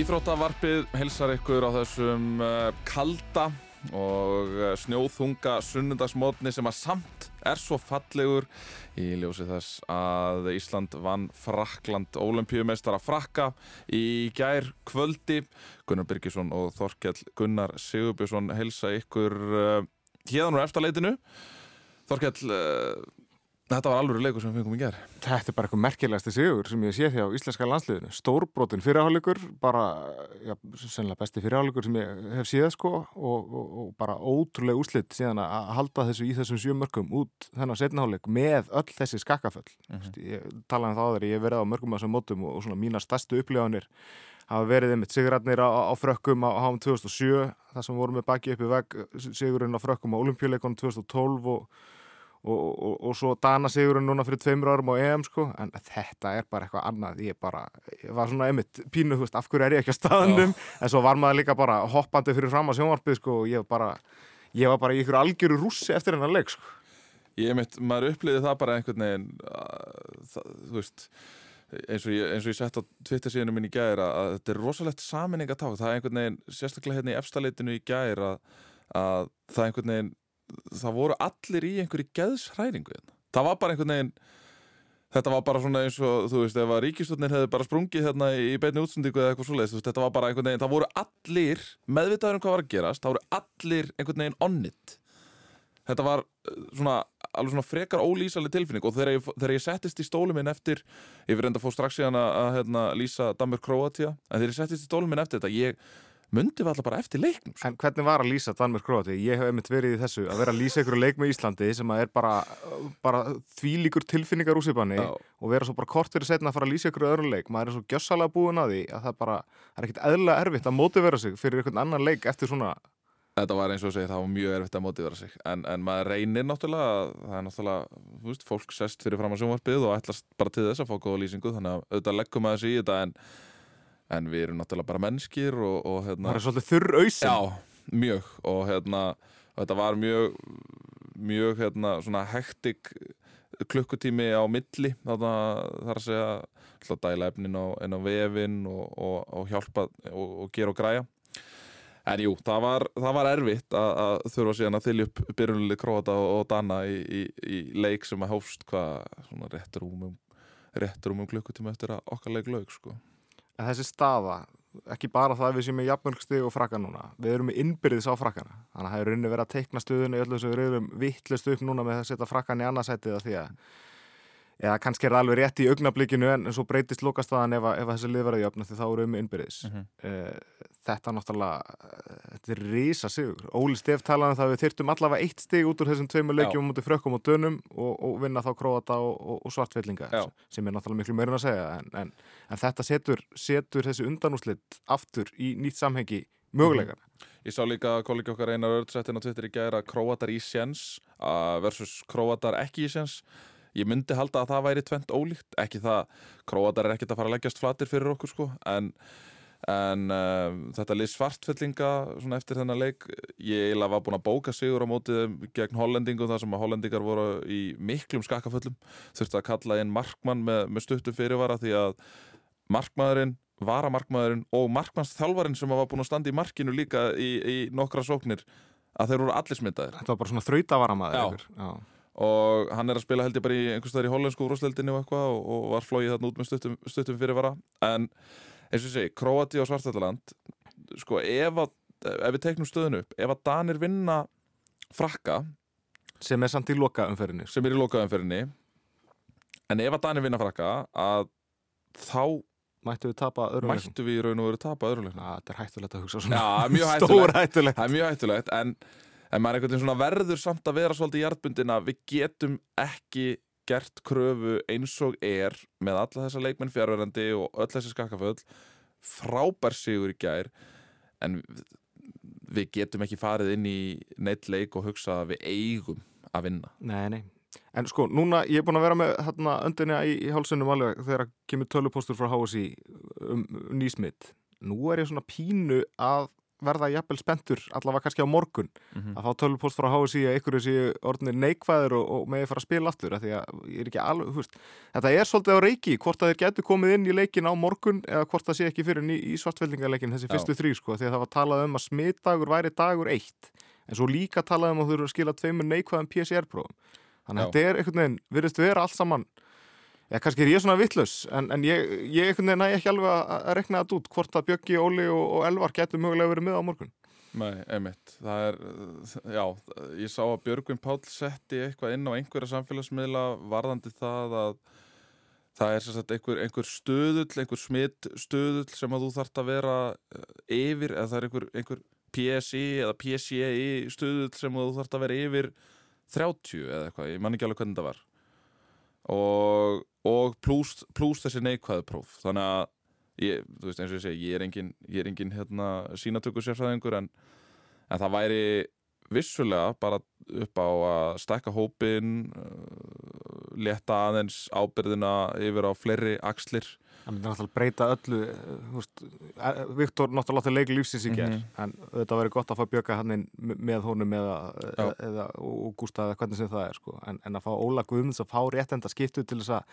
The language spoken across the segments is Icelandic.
Íþróttavarpið hilsar ykkur á þessum uh, kalda og uh, snjóþunga sunnundagsmótni sem að samt er svo fallegur í ljósi þess að Ísland vann Frakland ólimpíumeistara Frakka í gær kvöldi. Gunnar Birgisson og Þorkjell Gunnar Sigurbjörnsson hilsa ykkur hérna úr eftirleitinu. Þorkjell, þetta var alveg leikur sem við fengum í gær Þetta er bara eitthvað merkilegasti sigur sem ég sé því á íslenska landsliðinu. Stórbrotin fyrirháleikur, bara, já, sennilega besti fyrirháleikur sem ég hef séð sko og, og, og bara ótrúlega úslitt síðan að halda þessu í þessum sjömörkum út þennan setnaháleik með öll þessi skakkaföll. Mm -hmm. Ég talaði um það áður, ég hef verið á mörgum af þessum mótum og, og svona mína stærstu upplifanir hafa verið einmitt sigurarnir á, á frökkum á háum 2007, það sem voru með baki upp í vegg, sigurinn á frökkum á olimpíuleikonum 2012 og og, og, og svo dana sigurinn núna fyrir tveimur árum á EM sko. En þetta er bara eitthvað annað. Ég bara, ég var svona einmitt pínu, þú veist, af hverju er ég ekki að staðnum? Já. en svo var maður líka bara hoppandi fyrir fram á sjónvarpið sko og ég var bara ég var bara í ykkur algjöru rússi eftir hennar leik sko. Ég mitt, maður uppliði það bara einhvern veginn það, þú veist eins og ég, ég sett á Twitter síðanum minn í gæri að þetta er rosalegt saminning að tá það er einhvern veginn, sérstaklega hérna í efstaleitinu í gæri að, að það einhvern veginn það voru allir í einhverju geðshræringu hérna. það var bara einhvern veginn þetta var bara svona eins og þú veist ef að ríkistotnir hefði bara sprungið hérna í beinu útsendíku eða eitthvað svoleiðis, þetta var bara einhvern veginn það voru allir, meðvitaður um hvað var að gerast það voru allir einhvern veginn onnit þetta var uh, svona alveg svona frekar ólýsaleg tilfinning og þegar ég, þegar ég settist í stólum minn eftir ég verði enda að fá strax síðan að, hérna, lýsa Danmur-Kroatia en þegar ég settist í stólum minn eftir þetta ég myndi við alltaf bara eftir leiknum sko. En hvernig var að lýsa Danmörk-Króati? Ég hef einmitt verið í þessu að vera að lýsa ykkur leik með Íslandi sem er bara, bara þvílíkur tilfinningar úr síðan og vera svo bara kort fyrir setna að fara að lýsa ykkur öðru leik maður er svo gjössalega búin að því að það bara er ekkit eðla erfitt að mótivera sig fyrir einhvern annan leik eftir svona Þetta var eins og segið, það var mjög erfitt að mótivera sig en, en maður reynir náttúrulega það er náttúrulega, þú veist, fólk sest fyrir fram á sjónvarpið og ætlast bara til þess að fá góða lýsingu þannig að auðvitað leggum að þessu í þetta en en við erum náttúrulega bara mennskir og, og hérna, það er svolítið þurr auðsinn já, mjög. Og hérna og þetta var mjög mjög hérna svona hektik klukkutími á milli þarna þar að segja alltaf dæla efnin á, á vefin og, og, og hjálpa og gera og græja. En jú, það var, það var erfitt að, að þurfa síðan að þylja upp byrjunlið Króata og Dana í, í, í leik sem að hófst hvað svona réttur um réttur um klukkutími eftir að okkar leik lög sko En þessi staða, ekki bara það að við séum með jafnmörgsteg og frakka núna, við erum innbyrðis á frakkana. Þannig að það er rauninni verið að teikna stöðunni í öllu sem við erum vittlust upp núna með að setja frakkan í annarsætið af því að eða kannski er það alveg rétt í augnablikinu en svo breytist lókastaðan ef, ef þessi lið verði jöfn því þá eru um innbyrðis -huh. uh, þetta náttúrulega þetta er rísa sigur Óli Steff talaði um það að við þyrtum allavega eitt stig út úr þessum tveimu leikjum mútið frökkum og dönum og, og vinna þá króata og, og, og svartfellinga Já. sem er náttúrulega miklu meirin að segja en, en, en þetta setur, setur þessi undanúslitt aftur í nýtt samhengi möguleikana uh -huh. Ég sá líka að kollegi okkar einar öðrtsettin á Twitter í gæra Króatar í séns versus Króatar ekki í séns ég myndi halda að það væri tvent ólíkt. Ekki það, Kroatar er ekkert að fara að leggjast flatir fyrir okkur sko en, en uh, þetta lið svartfellinga eftir þennan leik ég eiginlega var búin að bóka sigur á mótið gegn hollendingum þar sem að hollendingar voru í miklum skakaföllum þurfti að kalla inn markmann með, með stuttu fyrirvara því að markmaðurinn varamarkmaðurinn og markmannsþjálfarinn sem var búin að standa í markinu líka í, í nokkra sóknir að þeir voru allir smittaðir Þetta var bara svona þrautavaramaður og hann er að spila held ég bara í einhvers staðar í hollensku úrvarsleildinni og eitthvað og, og var flóið þarna út með stuttum, stuttum fyrirvara. En eins og ég segi, Kroati og Svartaland sko ef, að, ef við teknum stöðun upp ef að Danir vinna frakka sem er samt í lokaumferðinni. sem er í lokaumferðinni en ef að Danir vinna frakka að þá mættu við tapa öðruleiknum mættu við í raun og veru tapa öðruleiknum það er hættulegt að hugsa svona. Já, mjög hættulegt. það er mjög hættulegt en en maður er einhvern veginn svona verður samt að vera svolítið hjartbundin að við getum ekki gert kröfu eins og er með alla þessa leikmenn fjárverðandi og öll þessi skakkaföll. Frábær sigur í gær en við getum ekki farið inn í neitt leik og hugsa að við eigum að vinna. Nei, nei, en sko, núna ég er búin að vera með hérna öndinja í, í hálsunum alveg þegar kemur tölupostur frá HSI um, um nýsmitt nú er ég svona pínu að verða jafnvel spendur allavega kannski á morgun Mhm. að fá tölvupost frá HSI að ykkur séu orðinir neikvæður og, og megið fara að spila aftur að ég er ekki alveg, þú veist þetta er svolítið á reiki, hvort að þeir getur komið inn í leikin á morgun eða hvort það sé ekki fyrir í, í svartveldingarleikin þessi Já. fyrstu þrý sko, því að það var talað um að smitdagur væri dagur eitt en svo líka talað um að þau eru að skila tveimur neikvæðum PCR-prófum þannig að þetta er einhvern veginn, virðist vera allt saman Já, kannski er ég svona vittlaus, en, en ég, ég veginn næ ekki alveg að, rekna þetta út hvort að Bjöggi, Óli og, og Elvar getur mögulega verið með á morgun. Nei, einmitt. Það er, já, ég sá að Björgvin Páll setti eitthvað inn á einhverja samfélagsmiðla varðandi það að það er sagt einhver, einhver stöðull, einhver smitt stöðull sem að þú þarft að vera uh, yfir, eða það er einhver, einhver PSI eða PCI stöðull sem að þú þarft að vera yfir 30 eða eitthvað, ég man ekki alveg hvernig það var og, og pluss plus þessi neikvæðu próf. Þannig að ég, veist eins og ég segi, ég er engin, ég er engin hérna, sínatöku sérfræðingur en, en það væri vissulega bara upp á að stækka hópin uh, leta aðeins ábyrðina yfir á fleiri axlir Það myndir náttúrulega breyta öllu, eh, veist, eh, Viktor náttúrulega látti leik lífsins í ger, Mhm. en þetta væri gott að fá Bjögga hann inn með honum eða, eða, og Gústa eða hvernig sem það er, sko, en, en að fá Óla Guðmunds að fá réttenda skiptu til þess að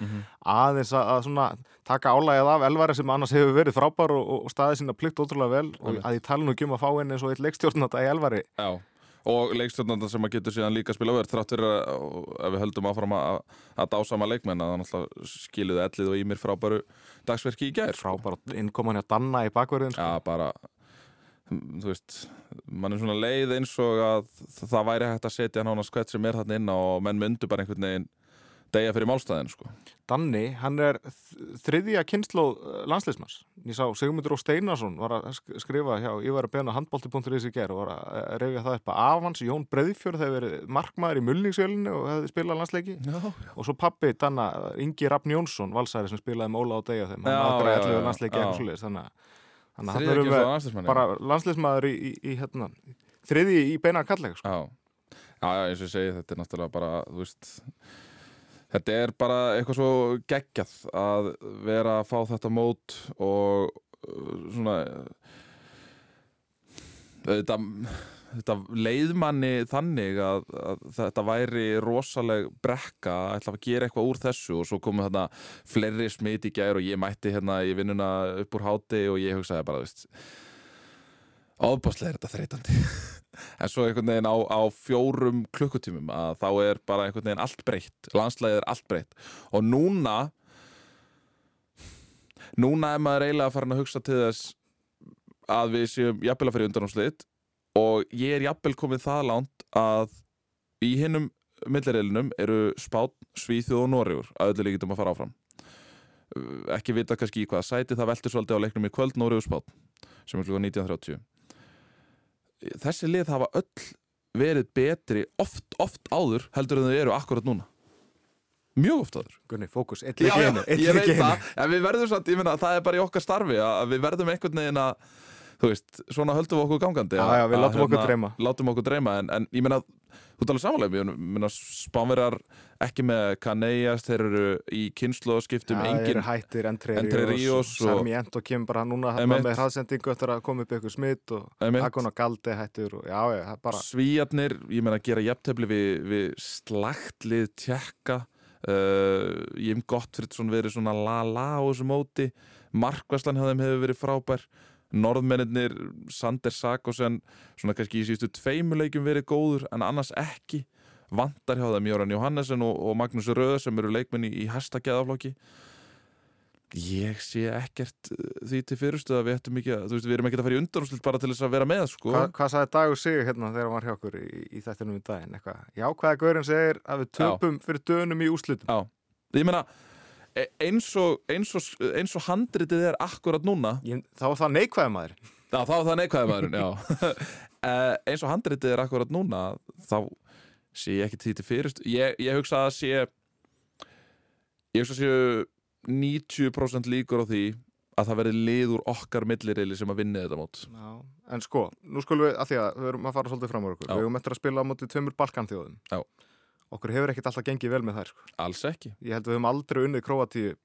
aðeins að, að svona taka álægið af elvari sem annars hefur verið frábær og, og, staðið sína plikt ótrúlega vel. Og að ég tala nú ekki um að fá henni eins og eitt leikstjórnata í elvari. Já, og leikstjórnanda sem að getur síðan líka spila verð þrátt fyrir að við höldum áfram að, að dásama leikmenn að náttúrulega skiluði ellið og ímir frábæru dagsverki í gær frábær innkoman hjá Danna í bakverðin sko. Já, bara þú veist, mann er svona leið eins og að það væri hægt að setja nánast hvert sem er þarna inn á og menn myndu bara einhvern veginn degja fyrir málstæðin sko. Danni, hann er þriðja kynnsló landsleismars. Ég sá Sigmundur Ó Steinarsson var að sk- skrifa hjá Ívar að beina handbólti.is í ger og var að eh, reyfja það upp að afhans Jón Breiðfjörð hefur verið markmaður í mulningsvélinu og hefði spilað landsleiki Já, og svo pappi Danna, Ingi Rafn Jónsson valsæri sem spilaði með Óla og Deyja þeim hann Já, aðgræði já, allir já, landsleiki já. eitthvað svoleiðis þannig að hann landsliðsmanni. bara landsleismadur í, í, í hérna, þriði í beina kallega sko. Já, já, já, eins og ég segi, þetta er náttúrulega bara, þú veist Þetta er bara eitthvað svo geggjað að vera að fá þetta mót og uh, svona þetta, þetta leiðmanni þannig að, að þetta væri rosaleg brekka að ætla að gera eitthvað úr þessu og svo komu þarna fleiri smit í gær og ég mætti hérna í vinnuna upp úr háti og ég hugsaði bara, ofbáslega er þetta þreytandi en svo einhvern veginn á, á fjórum klukkutímum að þá er bara einhvern veginn allt breytt, landslæðið er allt breytt. Og núna núna er maður eiginlega farin að hugsa til þess að við séum jafnvel að fyrir undanúslit og ég er jafnvel komið það langt að í hinnum millirilinum eru Spán, Svíþjóð og Noregur að öllu líkitum að fara áfram. Ekki vita kannski í hvaða sæti það veltur svolítið á leiknum í kvöld Noregur Spán sem er klukka 1930 þessi lið hafa öll verið betri oft, oft áður heldur en þau eru akkurat núna. Mjög oft áður. Gunni, fókus, eitt Já, leik í já, einu, ég veit það, en við verðum samt, ég meina, það er bara í okkar starfi að við verðum einhvern veginn að þú veist, svona höldum við okkur gangandi Já, að- já, við að, látum okkur dreyma. látum okkur dreyma, en, en ég meina þú talar samanlega, ég meina spánverjar ekki með Kaneas þeir eru í kynnslóðskiptum Já, engin hættir Entre Entre Rios Rios og og- Sami Ento kemur bara núna með hraðsendingu eftir að koma upp ykkur smitt og. Agon og Galdi hættur og já, já, bara Svíjarnir, ég meina gera jafntefli við, við slagtlið tjekka uh, Jim Gottfridsson verið svona la-la á þessu móti Markvæslan hefur verið frábær Norðmennir, Sander Sakosen svona kannski í síðustu tveimuleikjum verið góður en annars ekki. Vantar hjá þeim Jóran Jóhannesen og, og Magnús Röð sem eru leikmenni í hæsta geðaflokki. Ég sé ekkert uh, því til fyrirstuð að við ættum ekki að, þú veist, við erum ekki að fara í undanúslit bara til þess að vera með, sko. Hva, hvað sagði Dagur Sigur hérna þegar hann var hjá okkur í, í þættinum í daginn? Eitthvað? Já, hvaða gaurinn segir að við töpum fyrir dönum í úslitum Já, ég meina e- eins og, eins og, eins og handritið er akkurat núna Ég, þá var það neikvæða maður Já, þá er það neikvæði maðurinn, já Eh, eins og handritið er akkurat núna þá sé ég ekki því til fyrirst ég, ég hugsa að sé ég hugsa að sé 90% líkur á því að það verði lið úr okkar millirili sem að vinni þetta mót Já. En sko, nú skulum við, að því að við erum að fara svolítið fram úr okkur Já. Við erum eftir að spila á móti tveimur Balkanþjóðum Já. Okkur hefur ekkert alltaf gengið vel með þær sko. Alls ekki Ég held að við höfum aldrei unnið Króatíu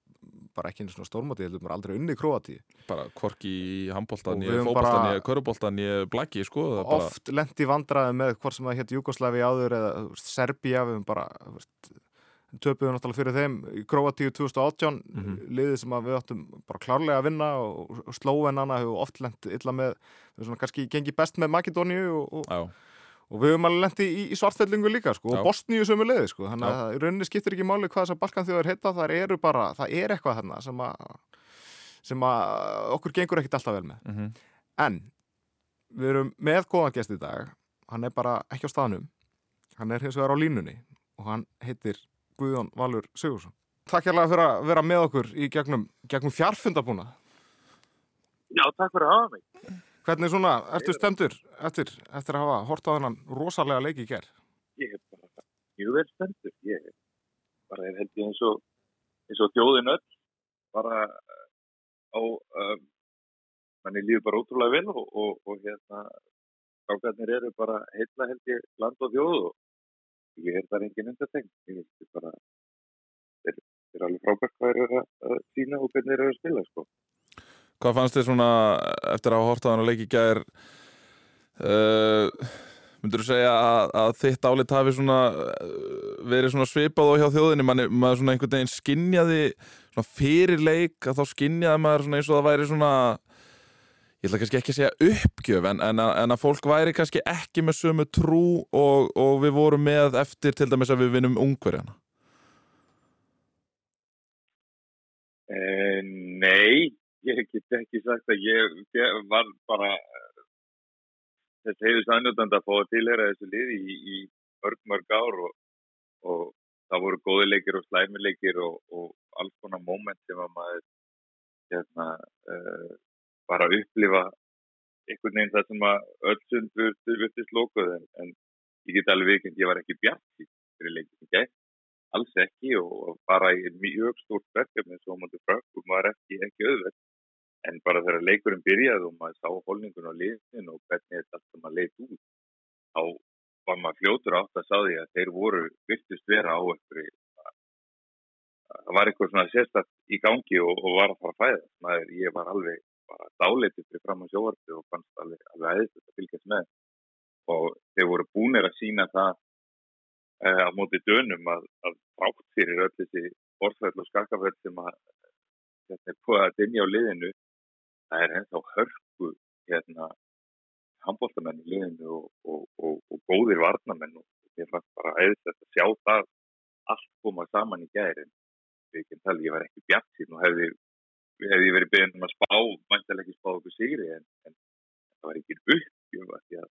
bara ekki einu svona stórmáti, heldur maður aldrei unni Kroati bara korki í handbóltan, ég við höfum fótbóltan, bara- ég köruboltan, ég blaki, sko er bara, oft lendi vandraði með hvort sem það hétt Jugoslæfi áður eða Serbía, við höfum bara töpuðum náttúrulega fyrir þeim í Kroatíu 2018 Mhm. liðið sem að við áttum bara klárlega að vinna og, slóvenana hefur oft lent illa með, við svona kannski gengi best með Makedóníu og, og, og við höfum alveg lendi í, í svartfellingu líka sko, og Bosníu sömu liði sko, þannig að í rauninni skiptir ekki máli hvað þessar Balkanþjóðar heita, það eru bara, það er eitthvað þarna sem að sem að okkur gengur ekkit alltaf vel með. Mhm. En við erum með góðan gest í dag. Hann er bara ekki á staðnum. Hann er hins vegar á línunni og hann heitir Guðjón Valur Sigursson Takk hérlega fyrir að vera með okkur í gegnum, gegnum fjarfundabúna Já, takk fyrir að hafa mig. Hvernig svona, ertu stemdur eftir, eftir að hafa hort á þennan rosalega leik í ger? Ég er bara mjög vel stendur. Ég er bara er held ég eins og, eins og þjóðin öll bara á, um, manni líður bara ótrúlega vel og, og, og hérna skákarnir eru bara heilla held ég land og þjóð og ég er bara engin undartegn. Ég veist bara, þeir þeir eru alveg frábært hvað eru að, sína og hvernig eru að spila, sko. Hvað fannst þið svona eftir að hafa hort á hann og leiki í gær uh, myndur þú segja að, að þitt álit hafi svona uh, verið svona svipað og hjá þjóðinni? Manni, maður svona einhvern veginn skinjaði svona fyrir leik að þá skinjaði maður svona eins og það væri svona ég ætla kannski ekki að segja uppgjöf en, en, að, en að fólk væri kannski ekki með sömu trú og, og við vorum með eftir til dæmis að við vinnum ungverjana. Eh, nei, ég get ekki sagt að ég, ég var bara eh, þess heiðus aðnjótandi að fá að tilhera þessu liði í, í mörg, mörg ár og, og það voru góði leikir og slæmi leikir og, og alls konar moment sem að maður hérna, uh, bara upplifa einhvern veginn það sem að öll sund virtist lókuð en, en ég get alveg vikend, ég var ekki bjart fyrir leikin gegn alls ekki og bara í mjög stórt verkefni svo mútið frökkum var ekki, ekki auðveld en bara þegar leikurinn byrjaði og maður sá holningun á liðin og hvernig þetta allt sem maður leitt út þá var maður fljótur átt að sá því að þeir voru virtust vera á einhverju það var eitthvað svona sérstatt í gangi og, og var að fara að fæða. Maður, ég var alveg bara dáleitið fyrir fram á sjóarfi og fannst alveg, alveg aðeins að fylgjast með. Og þeir voru búinir að sína það á móti dönum að, að frátt fyrir öll þessi orðfæll og skakafæll sem að þetta er búið að dinja á liðinu það er ennþá hörku hérna handbóltamenn í liðinu og, og, og, og góðir varnamenn og ég fannst bara aðeins að sjá það allt koma saman í tala, ég var ekki bjart sín og hefði, hefði verið byrjað um að spá mæntilega ekki spá okkur sigri en, en það var ekki að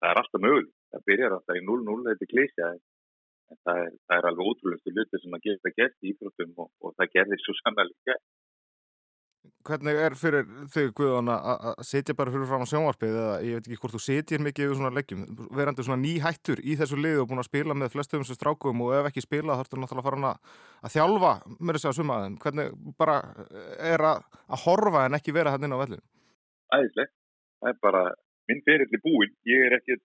það er alltaf möguleg það byrjar alltaf í 0-0 þetta klísja en það er, það er alveg ótrúlega luti sem að geta gert í íþróttum og, það gerðir svo sannlega. Hvernig er fyrir þig Guðan að setja bara fyrir fram á sjónvarpið eða ég veit ekki hvort þú setjir mikið yfir svona leggjum, verandi svona nýhættur í þessu liði og búin að spila með flestum sem strákum og ef ekki spila þá ertu náttúrulega að, að þjálfa með þess að suma þeim, hvernig bara er að, að horfa en ekki vera hann inn á vellinu? Æðislegt, það er bara minn ferill í búin, ég er ekki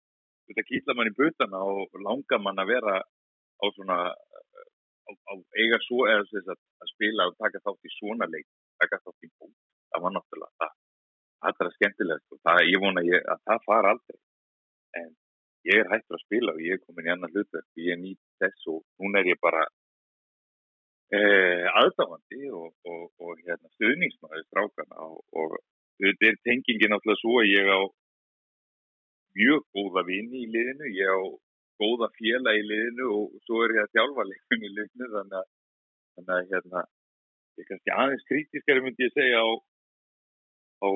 þetta kýtla mann í butana og langar mann að vera á svona á, á eiga svo eða þess að, að spila og taka þátt í svona leik taka þátt í búin, það var náttúrulega það, er skemmtilegt og það, ég vona ég, að það fara aldrei. En ég er hættur að spila og ég er komin í annan hlutverk ég nýtt þess og núna er ég bara eh, aðdáðandi og, og, og hérna, stuðningsmaður strákana og, þetta er tengingin náttúrulega svo að ég á mjög góða vini í liðinu, ég á góða fjela í liðinu og svo er ég að þjálfa leikun í liðinu þannig að, þannig að hérna, ég er kannski aðeins kritískari myndi ég segja á, á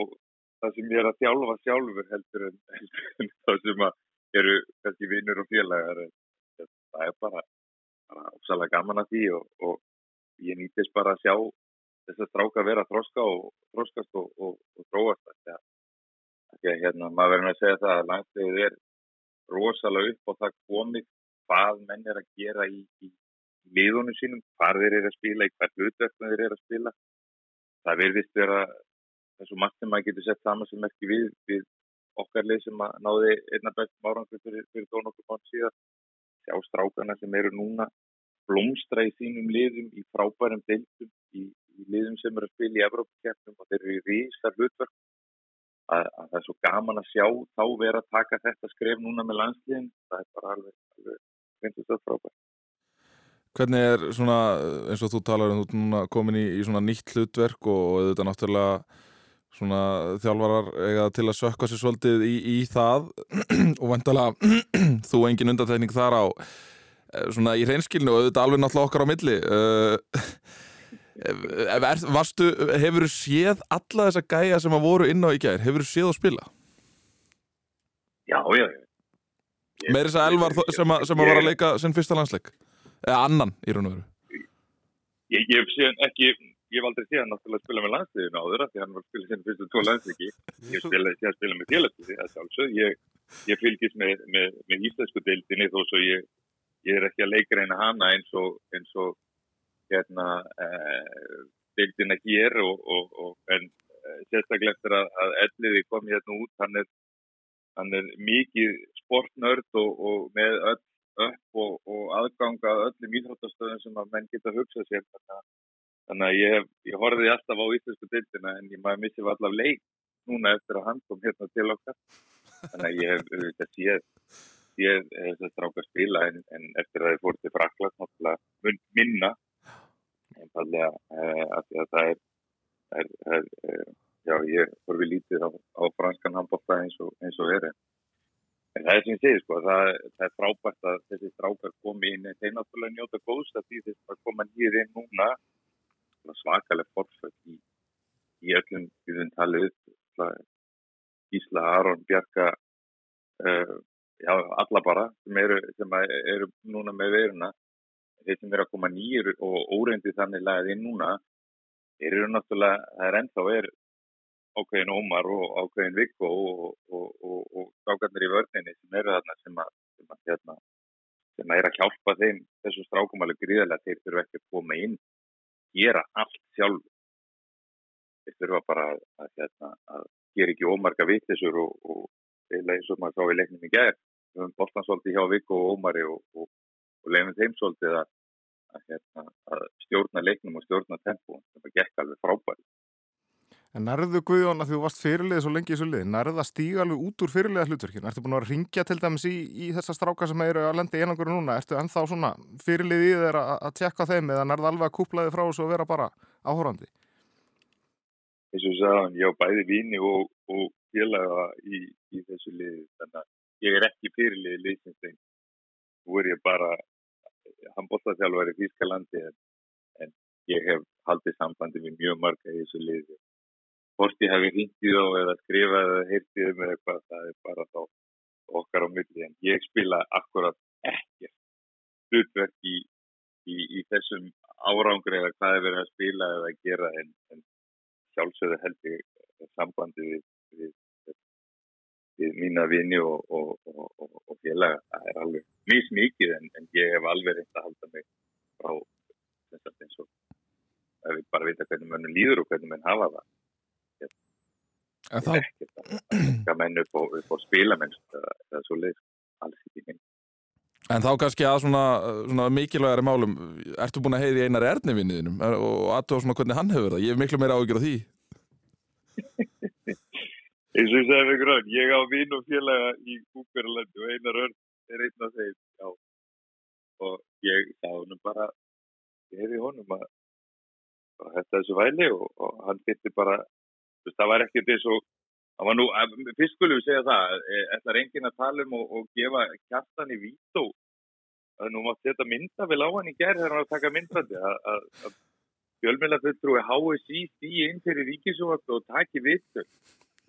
það sem ég er að þjálfa sjálfur heldur en, en það sem eru kannski vinnur og félagar það er bara, bara ósalega gaman að því og, og ég nýtist bara að sjá þess að stráka vera þroska og þroskast og, og, og þróast þetta Því að hérna, maður verður að segja það að landslegið er rosalega upp og það komið hvað menn er að gera í, í liðunum sínum, hvað þeir eru að spila, í hvert hlutverkna þeir eru að spila. Það verðist vera þessu margt sem maður getur sett saman sem ekki við, við okkar lið sem náði einna bestum árangur fyrir, fyrir dón okkur mann síðan. Sjá strákana sem eru núna blómstra í sínum liðum, í frábærum deiltum, í, í liðum sem eru að spila í Evrópakeppnum og þeir eru í rísar hlutverk að, að það er svo gaman að sjá þá vera að taka þetta skref núna með landsliðin það er bara alveg, alveg. Hvernig er svona, eins og þú talar um, þú komin í, í svona nýtt hlutverk og, og þetta náttúrulega svona þjálfarar eiga til að sökka sér svolítið í, í það og vantalega þú engin undatækning þar á eh, svona í hreinskilinu og þetta alveg náttúrulega okkar á milli er, varstu, hefur þú séð alla þessa gæja sem að voru inn á í gæðir, hefur þú séð að spila? Já, já, já. Meirins að Elvar sem, að, sem að var að leika sinn fyrsta landsleik eða annan í raun og veru. Ég, ég hef séð ekki ég hef aldrei séð hann náttúrulega að spila með landsliðinu áður því hann var að spila sinn fyrstu tvo landsleiki. Ég spila, ég spila með félagsliði ég, ég fylgis með, með, með íslensku deildinni þó svo ég, ég er ekki að leika reyna hana eins og, eins og hérna eh, deildina hér og, og, og en eh, sérstaklega eftir að, að elliði kom hérna út hann er, hann er mikið sportnörd og með öll upp og, og aðganga öllum íþróttastöðum sem að menn geta hugsað sér. Þannig að, ég, ég horfiði alltaf á íslensku dildina en ég maður missið allaf leik núna eftir að hann kom hérna til okkar. Þannig að ég hef auðvitað séð séð þess að stráka spila en, en eftir að ég fór til Frakland náttúrulega minna. Einfallega eh, að það er, er, er, er já ég við lítið á, á franskan handbóta eins og, og er En það er sem ég segi sko, það, það er frábært að þessi strákar komi inn en þeir náttúrulega njóta góðst að því þess að koma nýðir inn núna. Svakalega fórsvægt í, í öllum við við talið Ísla, Aron, Bjarka uh, já, alla bara sem eru, sem eru núna með veiruna. Þeir sem eru að koma nýjur og óreyndi þannig lagað inn núna þeir eru náttúrulega, það er ennþá er ákveðin Ómar og ákveðin Viggo og strákarnir í vörninni sem eru þarna sem að, sem að, hérna, sem að er að hjálpa þeim þessum strákum alveg gríðarlega. Þeir þurfa ekki að koma inn gera allt sjálf þeir þurfa bara að, að hérna, gera ekki ómarga vittisur og, og eða eins og maður sá í leiknum í gæð við höfum bóttansóldi hjá Viggo og Ómari og, og, og leifum þeim svolítið að, hérna, að stjórna leiknum og stjórna tempo það gekk alveg frábæri En nærðu Guðjón að þú varst fyrirlið svo lengi í svo lið, nærðu að stíga alveg út úr fyrirliða hlutverkinu? Ertu búin að ringja til dæmis í, í þessa stráka sem eru að lendi einangur núna? Ertu ennþá svona fyrirlið í þeirra að tjekka þeim eða nærðu alveg að kúplaði frá þessu og vera bara áhórandi? Eins og sagðan, ég á bæði vini og, og félaga í, í þessu lið, þannig að ég er ekki fyrirlið í liðsinsting. Þú er ég bara handbóttaþjálfari í Þýskalandi en, en ég hef haldið sambandi við mjög marga í þessu liði hvort ég hefði hýttið á eða skrifað eða heyrtið um eitthvað, það er bara þá okkar á milli, en ég spila akkurat ekki hlutverk í, í, í þessum árangri eða hvað er verið að spila eða að gera en, en sjálfsögðu held ég sambandi við, við, við mína vini og, og, og, og félaga, það er alveg mís mikið en, en ég hef alveg reynd að halda mig frá þess að eins og að við bara vita hvernig mannum líður og hvernig mann hafa það En þá... Það menn upp á, á spílamennst, það er svo leið, alls ekki minn. En þá kannski að svona, svona mikilvægari málum, ertu búin að heyri einar ernivinniðinum og aðtóða svona hvernig hann hefur það? Ég hef miklu meira ágjör á því. Og ég segði mig grann, ég á vinn og félaga í Kúkverðalandi og einar örn er einn af þeim, já. Og ég sá hann bara, ég hefði honum að, að þetta er svo væli og, og hann getur bara það var ekkert eins og það var nú, fyrst skulum við segja það ætlar enginn að tala um og, og gefa kjartan í vító? Að nú mátt þetta mynda vel á hann í gerð þegar hann var að taka myndandi að fjölmjölafulltrúi HSI stýi inn fyrir ríkisjóðast og taki vittu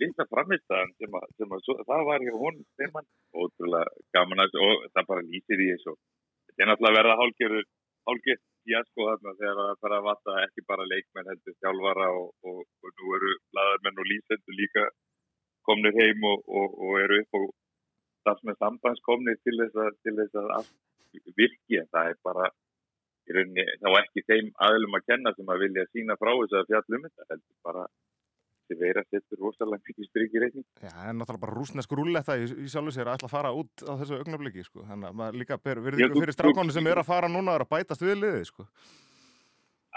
lista framistæðan sem að, sem að svo, það var hjá hún þeim hann ótrúlega gaman að og það bara lýsir í þessu þetta er náttúrulega verða hálgjörður hálgjörð fjasko þarna þegar það fara að vata ekki bara leikmenn heldur sjálfara og, og, og nú eru laðarmenn og lísendur líka komnir heim og, og eru upp og það sem er sambandskomnir til þess að, til þess að virki. En það er bara rauninni þá ekki þeim aðlum að kenna sem að vilja sína frá þess að fjallum þetta heldur bara þessi veira settur rosalega mikið strykir einnig. Já, það er náttúrulega bara rúsnesku rúlletta í, í sjálfu sér að ætla að fara út á þessu augnabliki, sko. Þannig að maður líka ber virðingu fyrir strákonu sem er að fara núna er að bætast við liði, sko.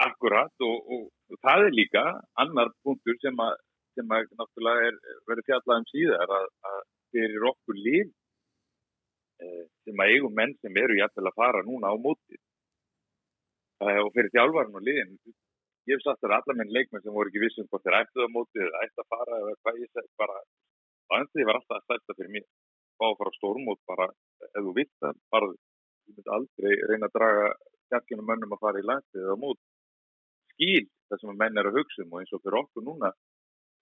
akkurat og, og, og það er líka annar punktur sem að, sem að náttúrulega er verið fjallað um síðar að, að fyrir okkur líf eh, sem að eigum menn sem eru jæfnvel að fara núna á móti eh, og fyrir þjálfarn og liðin ég hef sagt að alla menn leikmenn sem voru ekki vissum hvort þeir ættuð á móti eða ættu að fara eða hvað ég segi bara Þannig var alltaf að stærsta fyrir mér. Fá að fara stórmót bara, ef þú vilt það, bara þú myndi aldrei reyna að draga kjarkinu mönnum að fara í landið eða mót. Skýl það sem menn er að hugsa um og eins og fyrir okkur núna,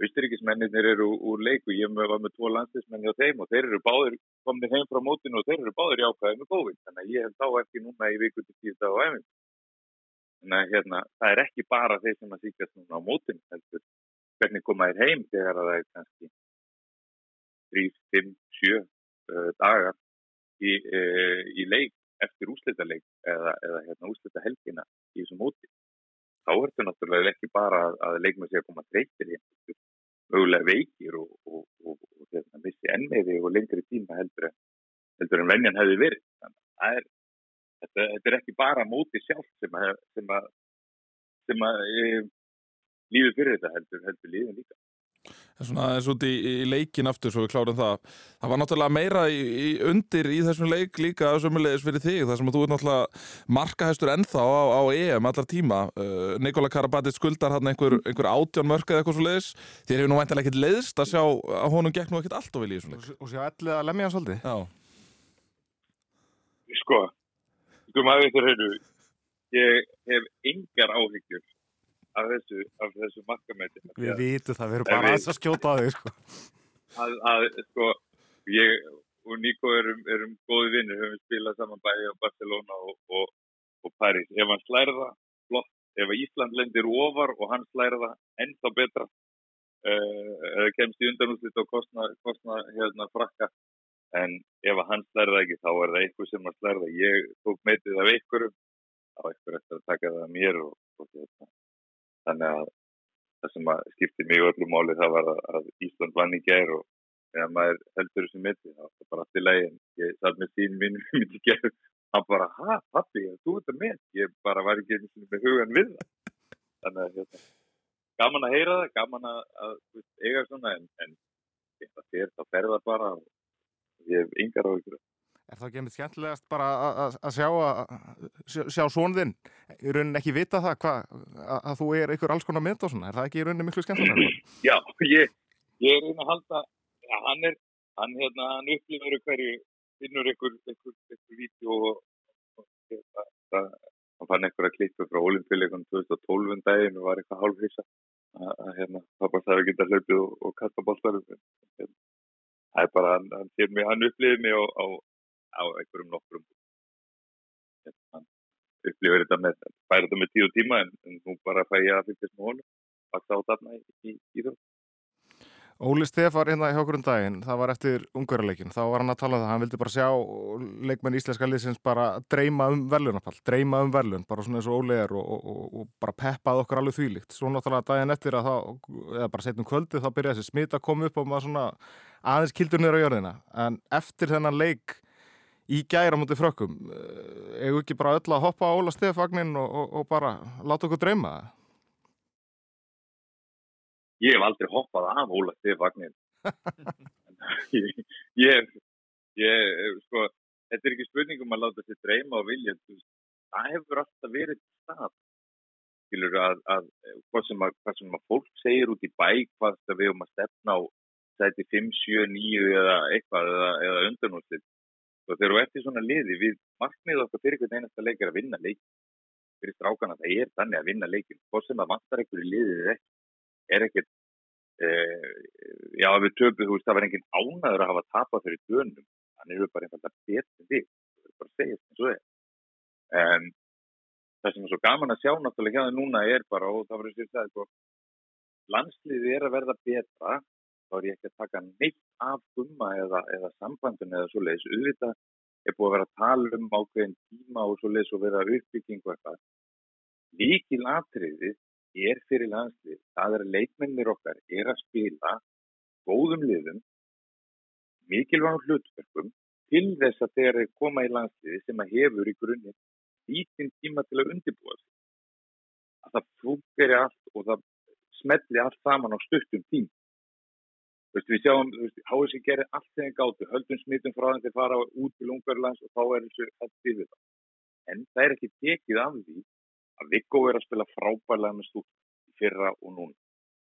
Ísturíkismennir eru úr leiku, ég var með tvo landslismenni á þeim og þeir eru báðir komnið heim frá mótinu og þeir eru báðir í ákvæði með COVID. Þannig að ég hef þá ekki núna í viku til tíu dag á æfing. Þannig að hérna, það er ekki bara þeir sem að síkast núna á mótinu, heldur, hvernig koma þér heim þegar það er kannski 3, 5, 7 dagar í, uh, í leik eftir úslitaleik eða, eða hérna, úslita helgina í þessum móti. Þá er þetta náttúrulega ekki bara að, leikma sig að koma treytir í einhverju mögulega veikir og, og, og, og hérna, missi ennveiði og lengri tíma heldur en, heldur en venjan hefði verið. Þannig að er, þetta, þetta er ekki bara móti sjálf sem að, sem að, sem að e, lífið fyrir þetta heldur, heldur lífið líka. Svona eins út í, í leikin aftur svo við klárum það. Það var náttúrulega meira í, í undir í þessum leik líka sömulegis fyrir þig þar sem að þú er náttúrulega markahæstur ennþá á, á EM allar tíma. Uh, Nikola Karabatic skuldar hann einhver, einhver átján mörk eða eitthvað svo leiðis. Þér hefur nú veintilega ekkert leiðist að sjá að honum gekk nú ekkert allt of vilja í þessum leik. Og sjá ellið að lemja hann svolítið. Já. Sko, sko maður veitur hefur, ég hef yngar áhyggjur af þessu, af þessu markamæti. Við vitum það, við erum bara aðeins að skjóta á þig, sko. Að, að, sko, ég og Nico erum, erum góði vinnir, höfum spilað saman bæði á Barcelona og, og, og Paris. Ef hann slæra það, flott. Ef Ísland lendir ofar og hann slæra það, ennþá betra. Uh, kemst í undanúslit og kostna, kostna hérna frakka. En ef hann slæra það ekki, þá er það eitthvað sem að slæra það. Ég tók meitið af einhverjum, á einhver eftir að taka það mér og, og hérna. Þannig að það sem að skipti mig öllum máli það var að Ísland vann í gær og þegar maður heldur þessu mitti það var bara allt í legin ég satt með sín minn mitt í gær. Hann bara, ha pappi, þú ert að með ég bara var ekki með hugan við það. Þannig að hérna, gaman að heyra það, gaman að, að eiga svona en, en það fer það ferða bara og ég hef yngar á ykkur Er það ekki einmitt skemmtilegast bara að sjá, sjá, sjá svonðinn í rauninni ekki vita það hva, að, að þú er einhver alls konar mynd og svona, er það ekki í rauninni miklu skemmtilega? Já, ég, ég er rauninni að halda, ja, hann er, hann, hérna, hann upplifur hverju, finnur einhver, einhver, einhver vídeo og, og hérna, það, hann fann einhverja klippu frá olimpíuleikunum 2012 um daginn og var eitthvað hálfhýsa að hérna, pappa sagði að geta hlaupið og, og kasta bóltarum. Hérna, það er bara, hann, hann, hann upplifir mig á, á á einhverjum nokkrum. Hérna, upplifir þetta með færa þetta með tíu tíma en, en nú bara fæ ég að fylgjast með honum vaksa á þarna í, í, í það Óli Stefar hérna í hjókurum daginn, það var eftir ungverðarleikin, þá var hann að tala um það, hann vildi bara sjá leikmenn íslenska liðsins bara dreyma um verðlunapall, dreyma um verðlun, bara svona eins og Óli er og, og, og, og bara peppað okkur alveg þvílikt. Svo náttúrulega daginn eftir að það, eða bara setnum kvöldi, þá byrjaði þessi smita að koma upp og maður svona aðeins kildur nýra á jörðina, en eftir þennan leik í gæra mútið frökkum eða ekki bara öll að hoppa á Óla Stefagnin og, og, og bara láta okkur dreyma? það Ég hef aldrei hoppað af Óla Stefagnin ég, ég, ég sko, þetta er ekki spurningum að láta sér dreyma og vilja það hefur alltaf verið stað skilur að, að hvað sem að, hvað sem að fólk segir út í bæ hvað við höfum að stefna á sæti 5, 7, 9 eða eitthvað eða, eða undanúslit og þegar þú ert í svona liði við markmið okkar fyrir hvern einasta leik er að vinna leik fyrir strákana það er þannig að vinna leikin hvort sem það vantar einhverju liðið ekki er ekkert eh, já við töfum þú veist það var engin ánaður að hafa tapað fyrir dönum þannig er við bara einfalda betur við það er bara að segja eins og það en það sem er svo gaman að sjá náttúrulega hjá það núna er bara og það var þess að sko, landsliði er að verða betra þá er ég ekki að taka neitt af gumma eða, eða sambandun eða svo leiðis. Auðvitað er búið að vera að tala um ákveðin tíma og svo leiðis og vera uppbygging og eitthvað. Líkil atriðið er fyrir landslið. Það er að leikmennir okkar er að spila góðum liðum, mikilvægum hlutverkum til þess að þeir koma í landsliði sem að hefur í grunni lítinn tíma til að undirbúa sig. að það fúkeri allt og það smelli allt saman á stuttum tím Veist, við sjáum, HSI gerir allt þegar gáttu, höldum smittum frá til að fara út til Ungarlands og þá er þessu allt til þetta. En það er ekki tekið af því að Viggo er að spila frábærlega með stúrt fyrra og núna.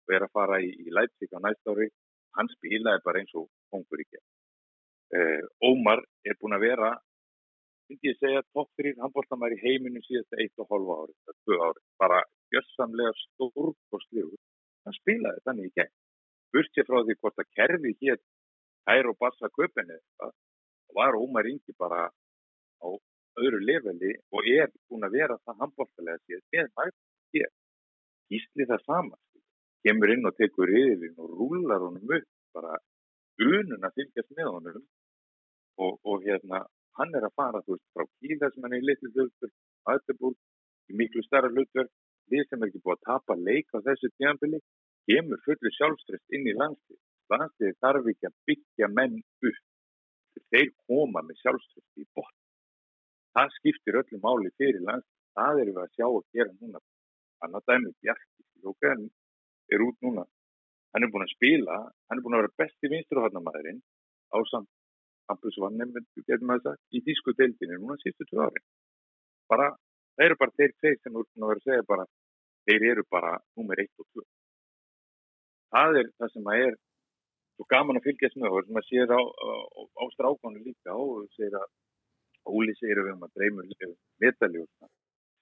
Og er að fara í, í Leipzig á næst ári, hann spilaði bara eins og í gerð. Uh, Ómar er búin að vera, myndi ég segja, topp 3 handbóltamær í heiminu síðasta 1,5 ári, 2 ári. Bara gjössamlega stór og sliður. Hann spilaði þannig í gerð burtið frá því hvort að kerfi hér hær og bassa köpinni það var Ómar Ingi bara á öðru leveli og er búin að vera það handbóltalega sér með mætt hér gísli það sama kemur inn og tekur yfirinn og rúlar honum upp bara unun að fylgjast með honum og, og hérna hann er að fara þú veist frá Kíla sem hann er í litlu hlutverk aðtebúr í miklu starra hlutverk við sem er ekki búið að tapa leik á þessu tjánbili kemur fullu sjálfströst inn í landslið. Landslið þarf ekki að byggja menn upp. Þeir koma með sjálfströst í bort. Það skiptir öllu máli fyrir landslið. Það erum við að sjá að gera núna. Þannig að dæmið Bjarki Lóken er út núna. Hann er búin að spila, hann er búin að vera besti vinsturhaldnamaðurinn á samt í dísku deildinu núna sístu tvö ári. Bara, það eru bara þeir tveir sem þú verður að segja bara, þeir eru bara nummer 1 og 2 það er það sem að er svo gaman að fylgjast með og sem að sér á, á, á strákonu líka og sér að Óli segir að við höfum að dreymur metali og svona.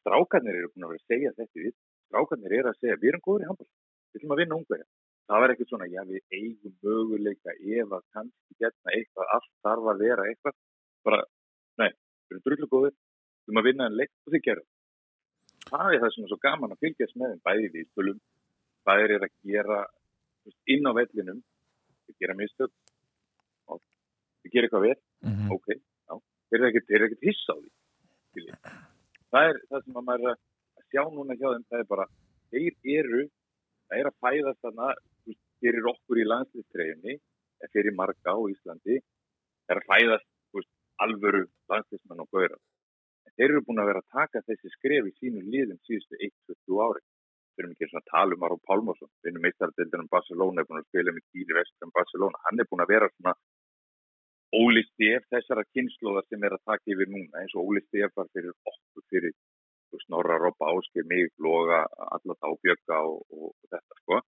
Strákarnir eru búin að vera að segja þetta við. Strákarnir eru að segja við erum góður í handball. Við ætlum að vinna ungverja. Það var ekkert svona, já við eigum möguleika ef að kannski getna eitthvað, allt þarf að vera eitthvað. Bara, nei, við erum drullu góður, við erum að vinna en leikt og þið gerum. Það er það sem er svo gaman að fylgjast með þeim bæði við spölum. Það er að gera inn á vellinum við gera mistök við gera eitthvað vel mm -hmm. ok, eru ekkert, hiss á því? Það er það sem að maður að sjá núna hjá þeim, það er bara þeir eru, það er að fæðast þarna, þeir eru okkur í landslýstreginni, þeir eru marga á Íslandi, þeir eru að fæðast veist, alvöru landslýstmenn og gauðra þeir eru búin að vera að taka þessi skref í sínu liðum síðustu 1-20 árið við erum ekki að tala um Aron Pálmarsson við erum meistaraldildinum Barcelona er búin að spila með Kýri Vestrum Barcelona, hann er búin að vera svona Óli Stef þessara kynnslóðar sem er að taka yfir núna eins og Óli Stef var fyrir okkur fyrir Snorra, Robba, Áskir, mig, Loga alla dábjöka og, og, og þetta sko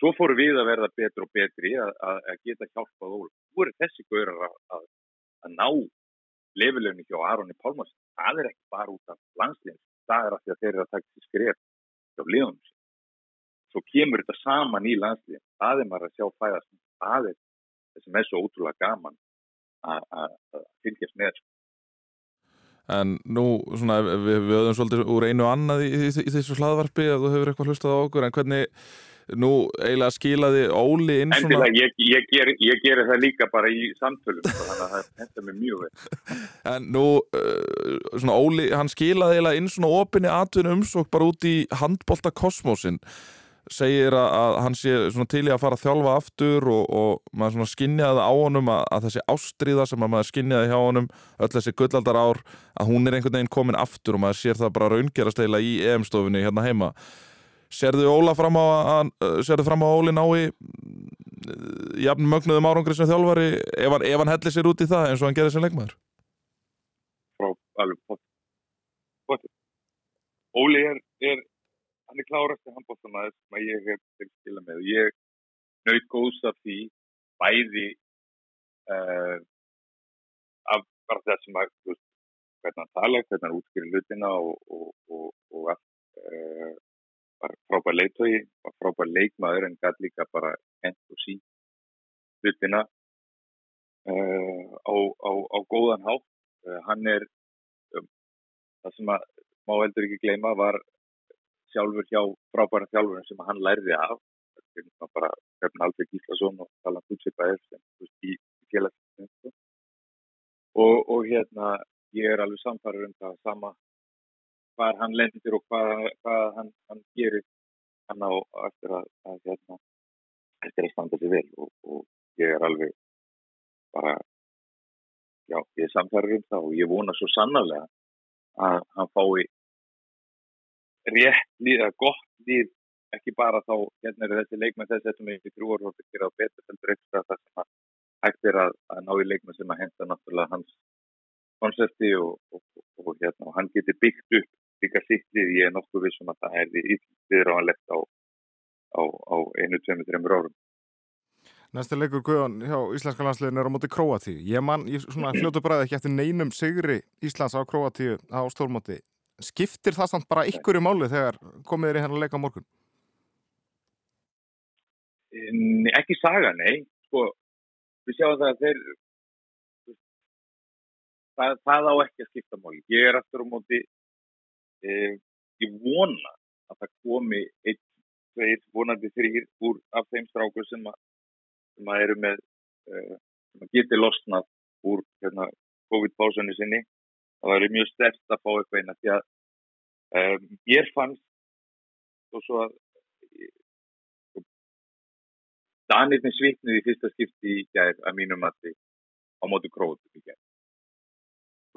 svo fóru við að verða betur og betri að, að, að geta hjálpað Óli þú eru þessi gaurar að, að ná lefilegni hjá Aronni Pálmarsson það er ekki bara út af landsleginn það er að þeir eru að taka þessi skref hjá liðunum sér. Svo kemur þetta saman í landslíðin. Það er maður að sjá fæðast. Það er það sem er svo ótrúlega gaman að fylgjast með þessu. En nú, svona, við, við höfum svolítið úr einu annað í, í, í þessu hlaðvarpi að þú hefur eitthvað hlustað á okkur, en hvernig nú eiginlega skilaði Óli inn svona... Endilega, ég, ég, ger, ég ger það líka bara í samtölum, þannig að það hendur mig mjög vel. En nú, uh, svona Óli, hann skilaði eiginlega inn svona opinni atvinnum umsók bara út í handbólta kosmosin segir að, að hann sé til í að fara að þjálfa aftur og, og maður skinniði á honum að, að þessi ástriða sem maður skinniði hjá honum öll þessi gullaldar ár að hún er einhvern veginn komin aftur og maður sér það bara raungerast eiginlega í EM-stofunni hérna heima Serðu Óla fram á að, serðu fram á Óli nái jafn mögnuðum árangri sem þjálfari ef hann, ef hann hellir sér út í það eins og hann gerir sem leikmaður? Frá alveg. Óli er, er hann er klárast í handbóttanæður sem ég hef til skila með og ég naut góðs af því bæði uh, af bara það sem að hvernig hann tala, hvernig hann útskýrir hlutina og, og, og, og allt uh, var frábær leittói var frábær leikmaður en gæti líka bara hent og sí hlutina uh, á, á, á góðan hátt. Hann er um, það sem að má heldur ekki gleyma var sjálfur hjá frábæra þjálfurinn sem hann lærði af það er bara Hrefn Alfred Gíslason og Talan Kutsipaev í félagsfjöldinu sko. og, og hérna ég er alveg samfarið um það sama hvað hann lendir og hvað, hvað hann, hann gerir hann á eftir að, að hérna, eftir að standa sér vel og, og ég er alveg bara já, ég er samfarið um það og ég vona svo sannarlega að hann fái rétt líð, eða gott líð ekki bara þá, hérna eru þessi leikmenn þess að þetta með þrjú orð og gera betur heldur ekstra það sem að hægt er að, að ná í leikmenn sem að henda náttúrulega hans konsepti og, og, og, og hérna, hann getur byggt upp líka sittlið, ég er nokkuð vissum að það er viðráðanlegt á, á, á einu, tveimu, þreymur árum. Næsta leikur Guðan hjá Íslenska landsliðin er á móti Kroatíu. Ég man, ég svona fljótu bræði ekki eftir neinum sigri Íslands á Kroatíu á stórmóti. Skiptir það samt bara ykkur í máli þegar komið er í hennar leika morgun? Nei, ekki saga, nei. Sko, við sjáum það að þeir það, það á ekki að skipta máli. Ég er aftur á móti eh, ég vona að það komi einn, tveir, vonandi þrýr úr af þeim strákur sem að, sem að eru með eh, sem að geti losnað úr hérna, COVID-básunni sinni það væri mjög stert að fá eitthvað eina því að um, ég fannst og svo að Danirni svitnuði í fyrsta skipti í gæð að mínum mati á mótu krótum í gæð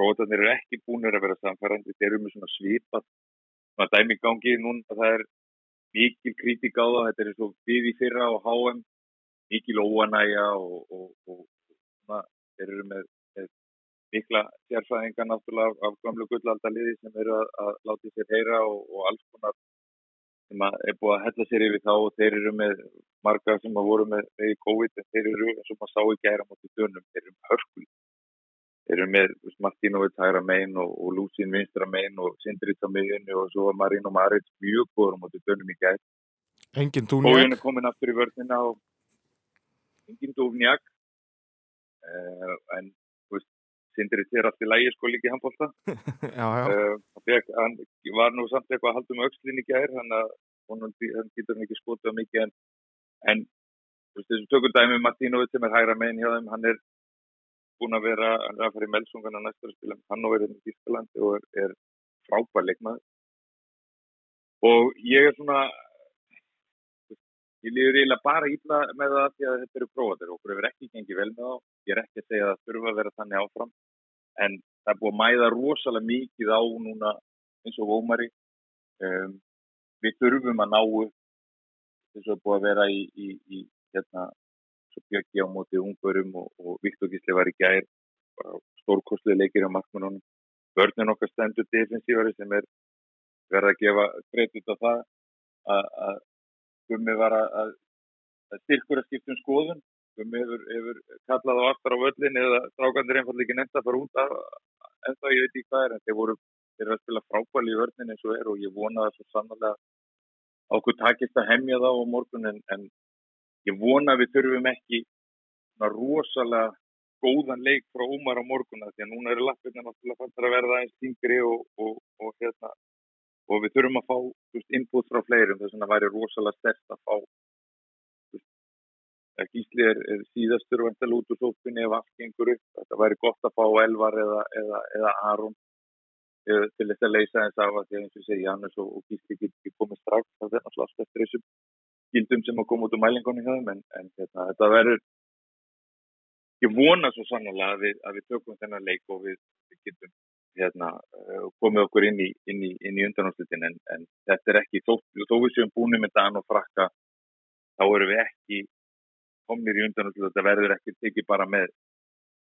Krótarnir eru ekki búinir að vera samfærandi, þeir eru með svona svipat, svona dæmi gangi núna, það er mikil kritik á það, þetta er svo byði fyrra á HM, mikil óanæja og, og, og, og þeir eru með mikla sérfæðingar náttúrulega af gamlu gullaldaliði sem eru að, að láti sér heyra og alls konar sem er búið að hella sér yfir þá og þeir eru með marga sem að voru með, með COVID en þeir eru eins og maður sá í gæra motið dönum, þeir eru hörkull eru með Martinovic hægra megin og, og Lúsin vinstra megin og Sindrits á meginu og svo var Marín og Marits mjög góður móti dönum í gæð Engin Dúnjak. og henni komin aftur í vörðina og engin Dúnjak. Uh, en Sindrits er alltaf lægi sko líki handbólta uh, hann var nú samt eitthvað að halda um aukslinn í gæð hann, hann getur hann ekki skotað mikið en, en þessum tökum dæmi Martinovic sem er hægra megin hjá þeim hann er búin að vera, hann er að fara í Melsungana næstur með hann og verið í Ískalandi og er, er frábær leikmaður. Og ég er svona ég liður eiginlega bara íla með það því að þetta eru prófatir og okkur hefur ekki gengið vel með þá. Ég er ekki að segja að það þurfa að vera þannig áfram. En það er búin að mæða rosalega mikið á núna eins og ómari. Um, við þurfum að ná þess að búin að vera í, í, í hérna svo bjöggi á móti ungurum og, og Viktor Gísli var í gær. Stórkostlega leikir á markmannunum börnun okkar stendur defensívari sem er verið að gefa breytut á það að Gummi var að, að styrkur að skiptum skoðun. Gummi hefur, hefur kallað á aftar á völlin eða strákandir einfallega ekki nefnt að fara út af en þá ég veit ekki hvað er en þeir voru þeir eru að spila frábæli í vörnin eins og er og ég vona það svo sannlega okkur takist að hemja þá á morgun en, en ég vona við þurfum ekki rosalega góðan leik frá Ómar á morgunna því að núna eru lappirna náttúrulega fannst að verða eins yngri og, og, og, hérna, og við þurfum að fá input frá fleirum þess að það væri rosalega stert að fá er, er síðastur og ental út úr sófinni ef allt gengur upp. Þetta væri gott að fá Elvar eða, eða, eða Aron eða, til þess að leysa þess af að því að eins og segja Janus og Gísli getur ekki komið strax það er náttúrulega alltaf eftir þessum gildum sem að koma út úr mælingunni hjá þeim en, en þetta, þetta verður ég vona svo sannlega að við, að við tökum þennan leik og við, við getum hérna, uh, komið okkur inn í, inn í, í undanáttutin en, en þetta er ekki þó, þó við séum búinir með Dan og frakka þá erum við ekki komnir í undanáttutin þetta verður ekki tekið bara með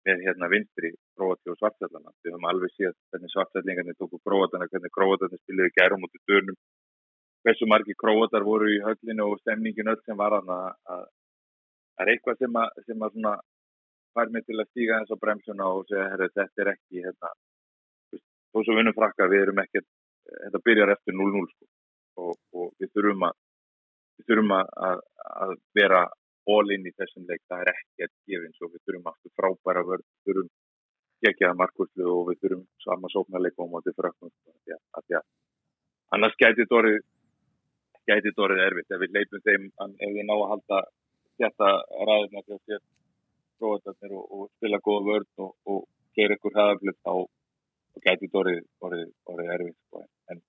með hérna vinstri Króati og Svartfjallana við höfum alveg séð hvernig Svartfjallingarnir tóku Króatana, hvernig Króatarnir spiliði gærum út í dörnum hversu margi króatar voru í höllinu og stemningin öll sem var að það er eitthvað sem að, sem að svona fær mig til að stíga eins á bremsuna og segja, herru, þetta er ekki hérna, þó sem vinnum frakka við erum ekki, þetta byrjar eftir 0-0 sko. og, og við þurfum að við þurfum að, að vera all in í þessum leik, það er að gefa eins og við þurfum aftur frábæra vörð, við þurfum að markvöldu og við þurfum sama sóknarleik og mótið fraknum að því að annars gæti þetta orðið gæti þetta orðið erfitt. Ef við leipum þeim ef við ná að halda þetta ræðina til að sér og, og spila góða vörð og, og gera ykkur hraðaflöf þá gæti þetta orðið, orðið, orðið erfitt sko. en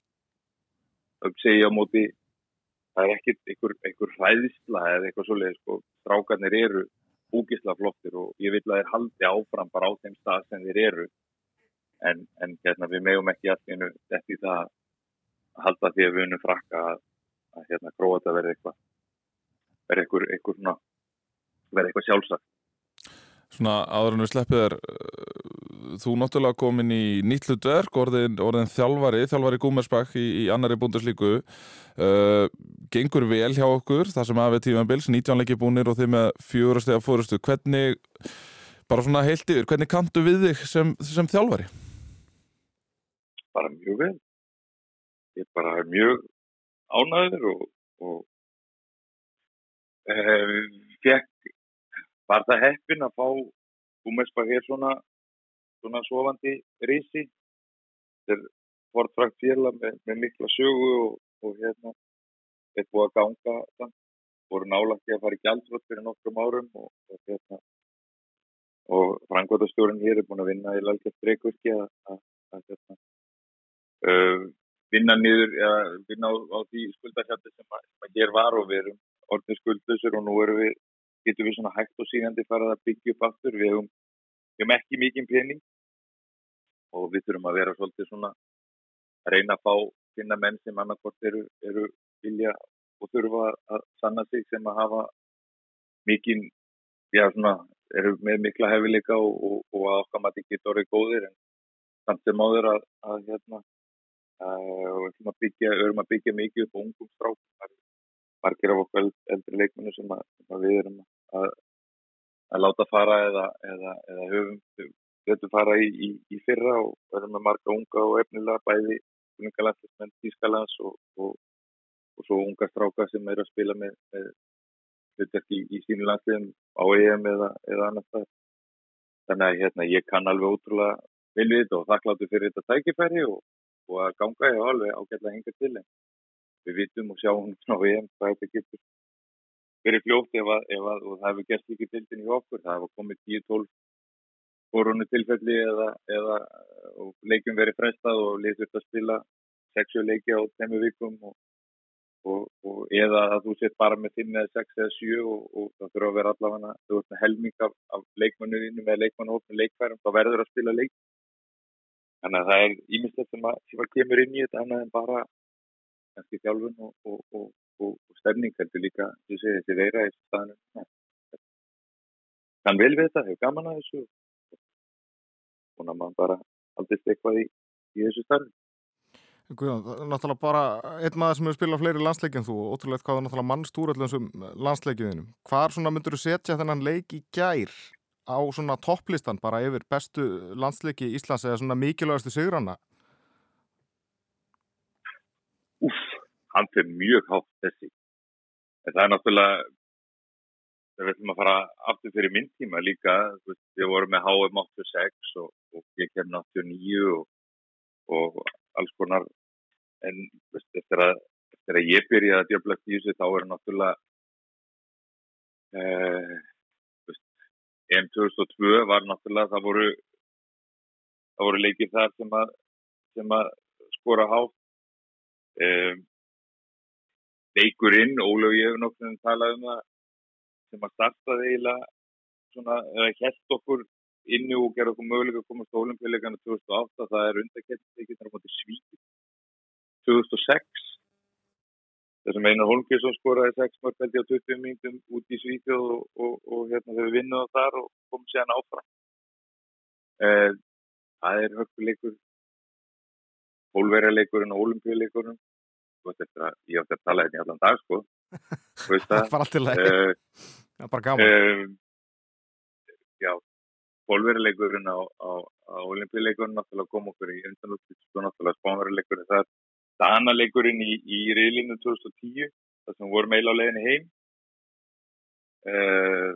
það segja á móti það er ekkert einhver, einhver hræðisla eða eitthvað svolítið sko. strákarnir eru úgisla flottir og ég vil að þeir haldi áfram bara á þeim stað sem þeir eru en, en hérna, við megum ekki allir þetta í það halda því að við unum frakka að, að hérna Króata verði eitthvað verði eitthvað, eitthvað verði eitthvað sjálfsagt Svona áður en við sleppið er þú náttúrulega komin í nýtt hlutverk orðin, orðin þjálfari, þjálfari Gúmersbakk í, í annari búndarslíku uh, gengur vel hjá okkur það sem aðeins tímanbils, 19 leiki búnir og þið með fjórastega fórustu hvernig, bara svona heilt yfir hvernig kantu við þig sem, sem þjálfari? Bara mjög vel. Ég bara er mjög ánæður og, og um, fekk var það heppin að fá Gúmersbakk er svona svona sofandi risi þetta er fortfrakt félag með, með mikla sögu og, og hérna þetta búið að ganga þann voru nálagt í að fara í gjaldröld fyrir nokkrum árum og, og hérna og frangvöldastjórun hér er búin að vinna í lalgjast reykvöski að, að, að hérna, uh, vinna niður eða vinna á, á því skuldarhjaldi sem, sem að hér var og við erum orðin skuldlösur og nú erum við getum við svona hægt og síðandi farað að byggja upp aftur. Við hefum, við hefum ekki mikið pening. Og við þurfum að vera svolítið svona að reyna að fá finna menn sem annarkort eru, eru vilja og þurfa að sanna sig sem að hafa mikið, já svona, eru með mikla hefileika og, og, og að okkar maður ekki geta orðið góðir. En samt sem áður að, að hérna, að byggja, örum að byggja mikið upp ungum strákum. Margir af okkur eldri leikmennu sem, sem að við erum að, að láta fara eða, eða, eða höfum getur fara í, í, í fyrra og verðum með marga unga og efnilega bæði ungalandsmenn Tískalands og, og, og svo unga stráka sem eru að spila með, með hlutverki í, í sínu landsliðum á EM eða, eða annars það þannig að hérna, ég kann alveg ótrúlega við þetta og þakkláttu fyrir þetta tækifæri og, og að ganga ég alveg ágætlega hinga til en við vitum og sjáum á EM hvað þetta getur verið fljótt ef að, ef að og það hefur gert ekki tildin í okkur, það hefur komið 10-12 koronu tilfelli eða, eða leikum verið frestað og litur að spila 6 leiki á temi vikum og, og, og eða að þú sett bara með 5 eða 6 eða 7 og, og það þurfa að vera allavega þú veist með helming af, af leikmannuðinu með leikmannuhófnum leikfærum, þá verður að spila leik. Þannig að það er ímyndilegt sem, að kemur inn í þetta en bara kannski þjálfun og og, og stefning heldur líka þessi veira í staðinu kann vel við þetta, hefur gaman að þessu og að mann bara aldrei stekvað í, í þessu starfi Guðjón, náttúrulega bara einn maður sem hefur spilað fleiri landsleikið en þú og ótrúlega hvað er náttúrulega mannstúr allir þessum landsleikiðinum. Hvar svona myndur þú setja þennan leik í gær á svona topplistan bara yfir bestu landsleiki í Íslands eða svona mikilvægastu sigrana? Hann fyrir mjög hátt þessi. En það er náttúrulega, við ætlum að fara aftur fyrir minn tíma líka, veist, við vorum með HM 86 og, og ég kemur 89 og, og alls konar, en veist, eftir, að, eftir að ég byrjaði að djöflast í þessu þá er náttúrulega, eh, veist, M2002 var náttúrulega, það voru, það voru leikið þar sem að, sem að skora hátt. Um, leikurinn, Ólaf ég hef nokkur talað um það sem að startaði eiginlega svona, eða held okkur inni og gera okkur möguleika að komast á olimpíuleikana 2008, það er undakettileikinn á móti Svík 2006 þessum Einar Holmgjörnsson skoraði 6 mörgveldi á 20 mínutum út í Svík og, og, og, og hérna þau vinnuðu þar og komum séðan áfram. Eh, það er höfkuleikur hólverjarleikurinn og olimpíuleikurinn að, ég átti að tala hérna í allan dag sko. Það. Var alltaf leið uh, það var bara gaman. uh, já, bólverileikurinn á, á, á olimpíuleikurinn náttúrulega kom okkur í undanlútt sko náttúrulega spánverileikurinn það danaleikurinn í, í reylinu 2010 það sem voru meil á leiðinni heim. Uh,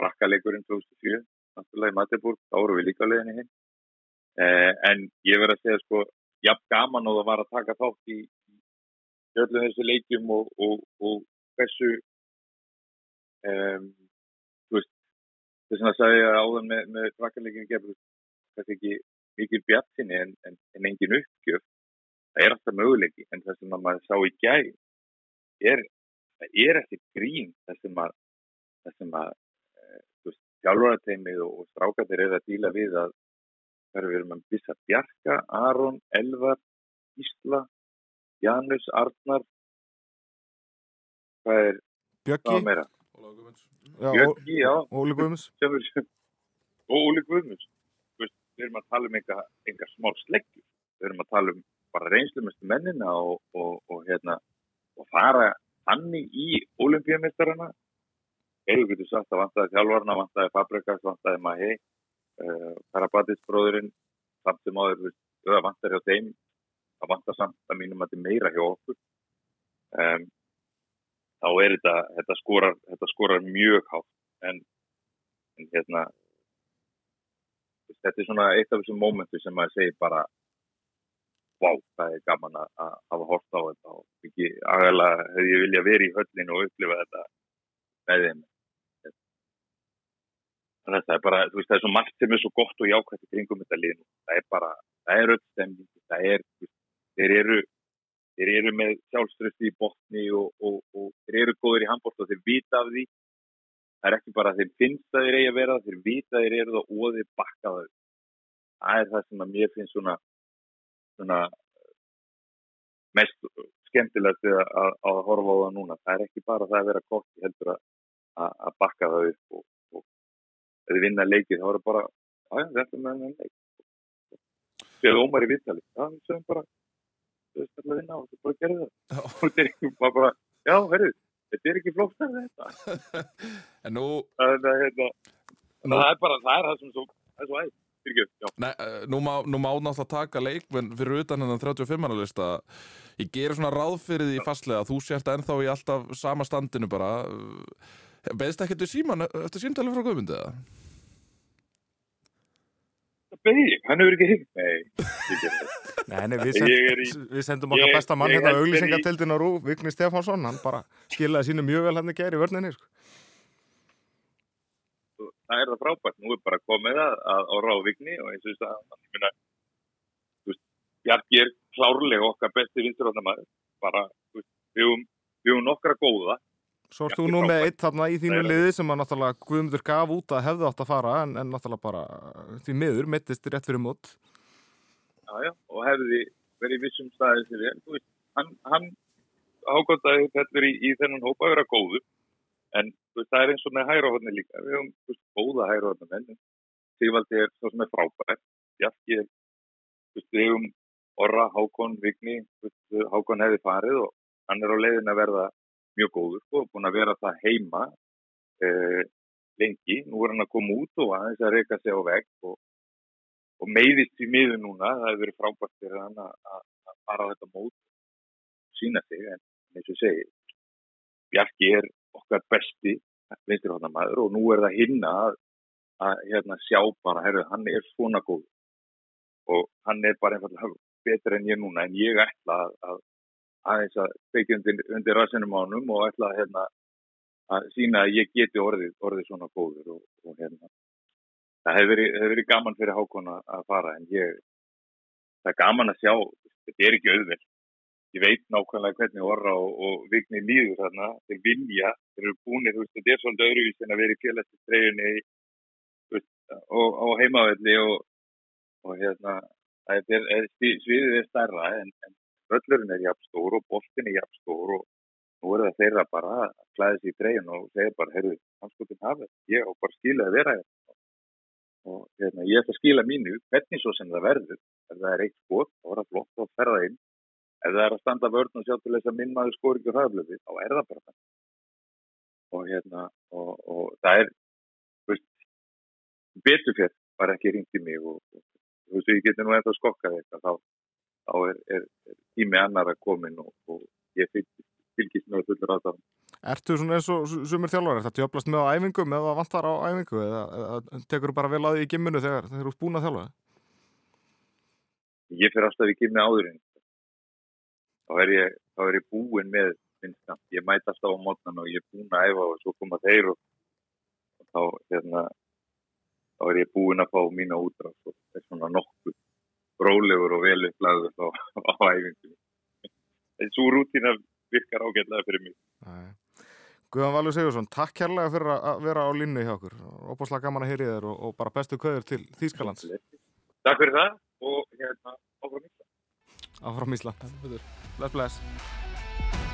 brakkaleikurinn 2004 náttúrulega í Matebúrg, þá voru við líka á leiðinni heim. En ég verði að segja sko jafn gaman og það var að taka þátt í öllum þessu leikjum og, og, og hversu um, veist þess að sagði að áðan með, með rakkarleikinu gefur þetta ekki mikið bjartinni en, en, en engin uppgjöf. Það er alltaf möguleiki en það sem að maður sá í gæð er, það er ekki grín það sem að eh, þjálfarateimið og strákatir er að díla við að er við erum að Bissa Bjarka, Aron, Elvar, Ísla, Janus, Arnar, hvað er Bjöggi, það meira? Björki, já, Óli Guðmunds Óli Guðmunds. Við erum að tala um enga smál sleggjur. Við erum að tala um bara reynslumestu mennina og, og, og, hérna, og fara hannig í olimpíumistarana. Eða getur sagt að vantaði þjálfarna, vantaði Fabrikas, vantaði Mahi, uh, Karabatis bróðurinn, samt sem áður, það vantar hjá þeim, það vantar samt að mínum að þetta er meira hjá okkur. Um, þá er þetta, þetta skorar, þetta skorar mjög hátt en, en hérna þetta er svona eitt af þessum mómentu sem maður segir bara vá, það er gaman að að hafa hort á þetta og ekki aðalega hefði ég vilja verið í höllinu og upplifa þetta með þeim að það er bara, þú veist, það er svo margt sem er svo gott og jákvæmt í kringum þetta lið það er bara, það er öll stemning það er, veist, þeir eru þeir eru með sjálfströsti í botni og, og, og þeir eru góður í handbótt og þeir vita af því. Það er ekki bara þeir finnst að þeir eigi að vera það, þeir vita að þeir eru það og þeir bakka það það er það sem að mér finnst svona, svona mest skemmtilegt að, að, að horfa á það núna. Það er ekki bara það að vera gott heldur að, að, bakka það upp og, og ef þið vinna leikið þá er það bara já, þetta með þennan leik. Þegar Ómar í vittali já, við sögum bara þú veist alltaf að vinna og þú bara gerði það. Og þetta er ekki bara, já, herru, þetta er ekki flókt að þetta. En nú, það er, hérna, það er bara, það er það sem svo, það er svo já, nei, eh, nú, má, má náttúrulega taka leikmenn fyrir utan hennan 35 lista. Ég gerir svona ráð fyrir því fastlega að þú sért ennþá í alltaf sama standinu bara. Beðist ekki til síman eftir símtali frá Guðmundi það beði ég, hann hefur ekki ég gerði það. Nei, við, er í- send, við sendum okkar besta mann hérna á held auglýsingatildin á Rú, Vigni Stefánsson, hann bara skilaði sínu mjög vel hann í gæri vörninni, sko. það er það frábært, nú er bara komið að, að á ráðvigni og að ég þú veist, Bjarki er klárlega okkar besti vinsturáttamæður, bara, þú veist, við höfum, við höfum nokkra góða, Svo Já, þú nú með eitt þarna í þínu liði sem að náttúrulega Guðmundur gaf út að hefði átt að fara en, en náttúrulega bara því miður mittist rétt fyrir mót. já, já, og hefði verið vissum staðið sér vel, þú veist, hann, hann ágótaði fellur í, í þennan hópa að vera góður, en veist, það er eins og með hægrahotni líka, við höfum, veist, góða hægrahotni menn, Sigvaldi er svo sem er frábært, Bjarki er, við höfum Orra, Hákon, Vigni, Hákon hefði farið og hann er á leiðin að verða mjög góður, sko, búin að vera það heima eh, lengi, nú er hann að koma út og aðeins að reyka sig á vegg og og meiðist í miður núna, það hefur verið frábært fyrir hann að fara þetta mót sína sig, en eins og segi Bjarki er okkar besti vinstirhóttamæður og nú er það hinna að, að hérna, sjá bara, herru, hann er svona góð og hann er bara einfallega betur en ég núna, en ég ætla að, að aðeins að feikja undir, undir rassinum á honum og ætla hérna, að sína að ég geti orðið, orðið svona góður og, og hérna. Það hefur verið, hefur verið gaman fyrir Hákon að fara en ég, það er gaman að sjá þetta er ekki auðveld ég veit nákvæmlega hvernig orra og, og vigni líður þarna, þeir vilja þeir eru búinir, þú veist, þetta er svolítið öðruvís en að vera í félagstistreyjunni og, og heimavelli og, hérna er, er, sviðið er stærra en, en völlurinn er jafn stór og boltin er jafn stór og nú er það þeirra bara að klæða sig í treyjun og segja bara, heyrðu, hann skoðum hafa ég á bara skila að vera hérna. Og hérna, ég ætla að skila mínu hvernig svo sem það verður. Ef það er eitt skot, þá er það flott að ferða inn. Ef það er að standa vörn og sjá til þess að minn maður skor ekki hraðblöfi, þá er það bara og hérna og, og það er veist, betur fyrir var ekki ringt í mig og, þú veist, ég geti nú ennþá skokkað eitthvað þá, þá er, er, er tími annar að komin og, og ég fylgist, með fullur að það Ertu svona eins og sumur þjálfur, er þetta jöflast með á æfingum eða vantar á æfingu eða, eða tekur bara vel að því í gimminu þegar þeir eru búin að þjálfa? ég fyrir alltaf í kynni áðurinn þá er ég, þá er ég búinn með minnst, ég mæta alltaf á mótnan og ég er búinn að æfa og svo koma þeir og, og þá hérna þá er ég búinn að fá mína útráð og það er svona nokkuð rólegur og vel upplæður á, á æfingu en svo rútina virkar ágætlega fyrir mig Nei. Guðan Valur Sigursson, takk kærlega fyrir að vera á linnu hjá okkur. Óbúslega gaman að heyri þér og, og bara bestu köður til Þýskalands. Takk fyrir það og hérna áfram Ísland. Áfram Ísland. Bless, bless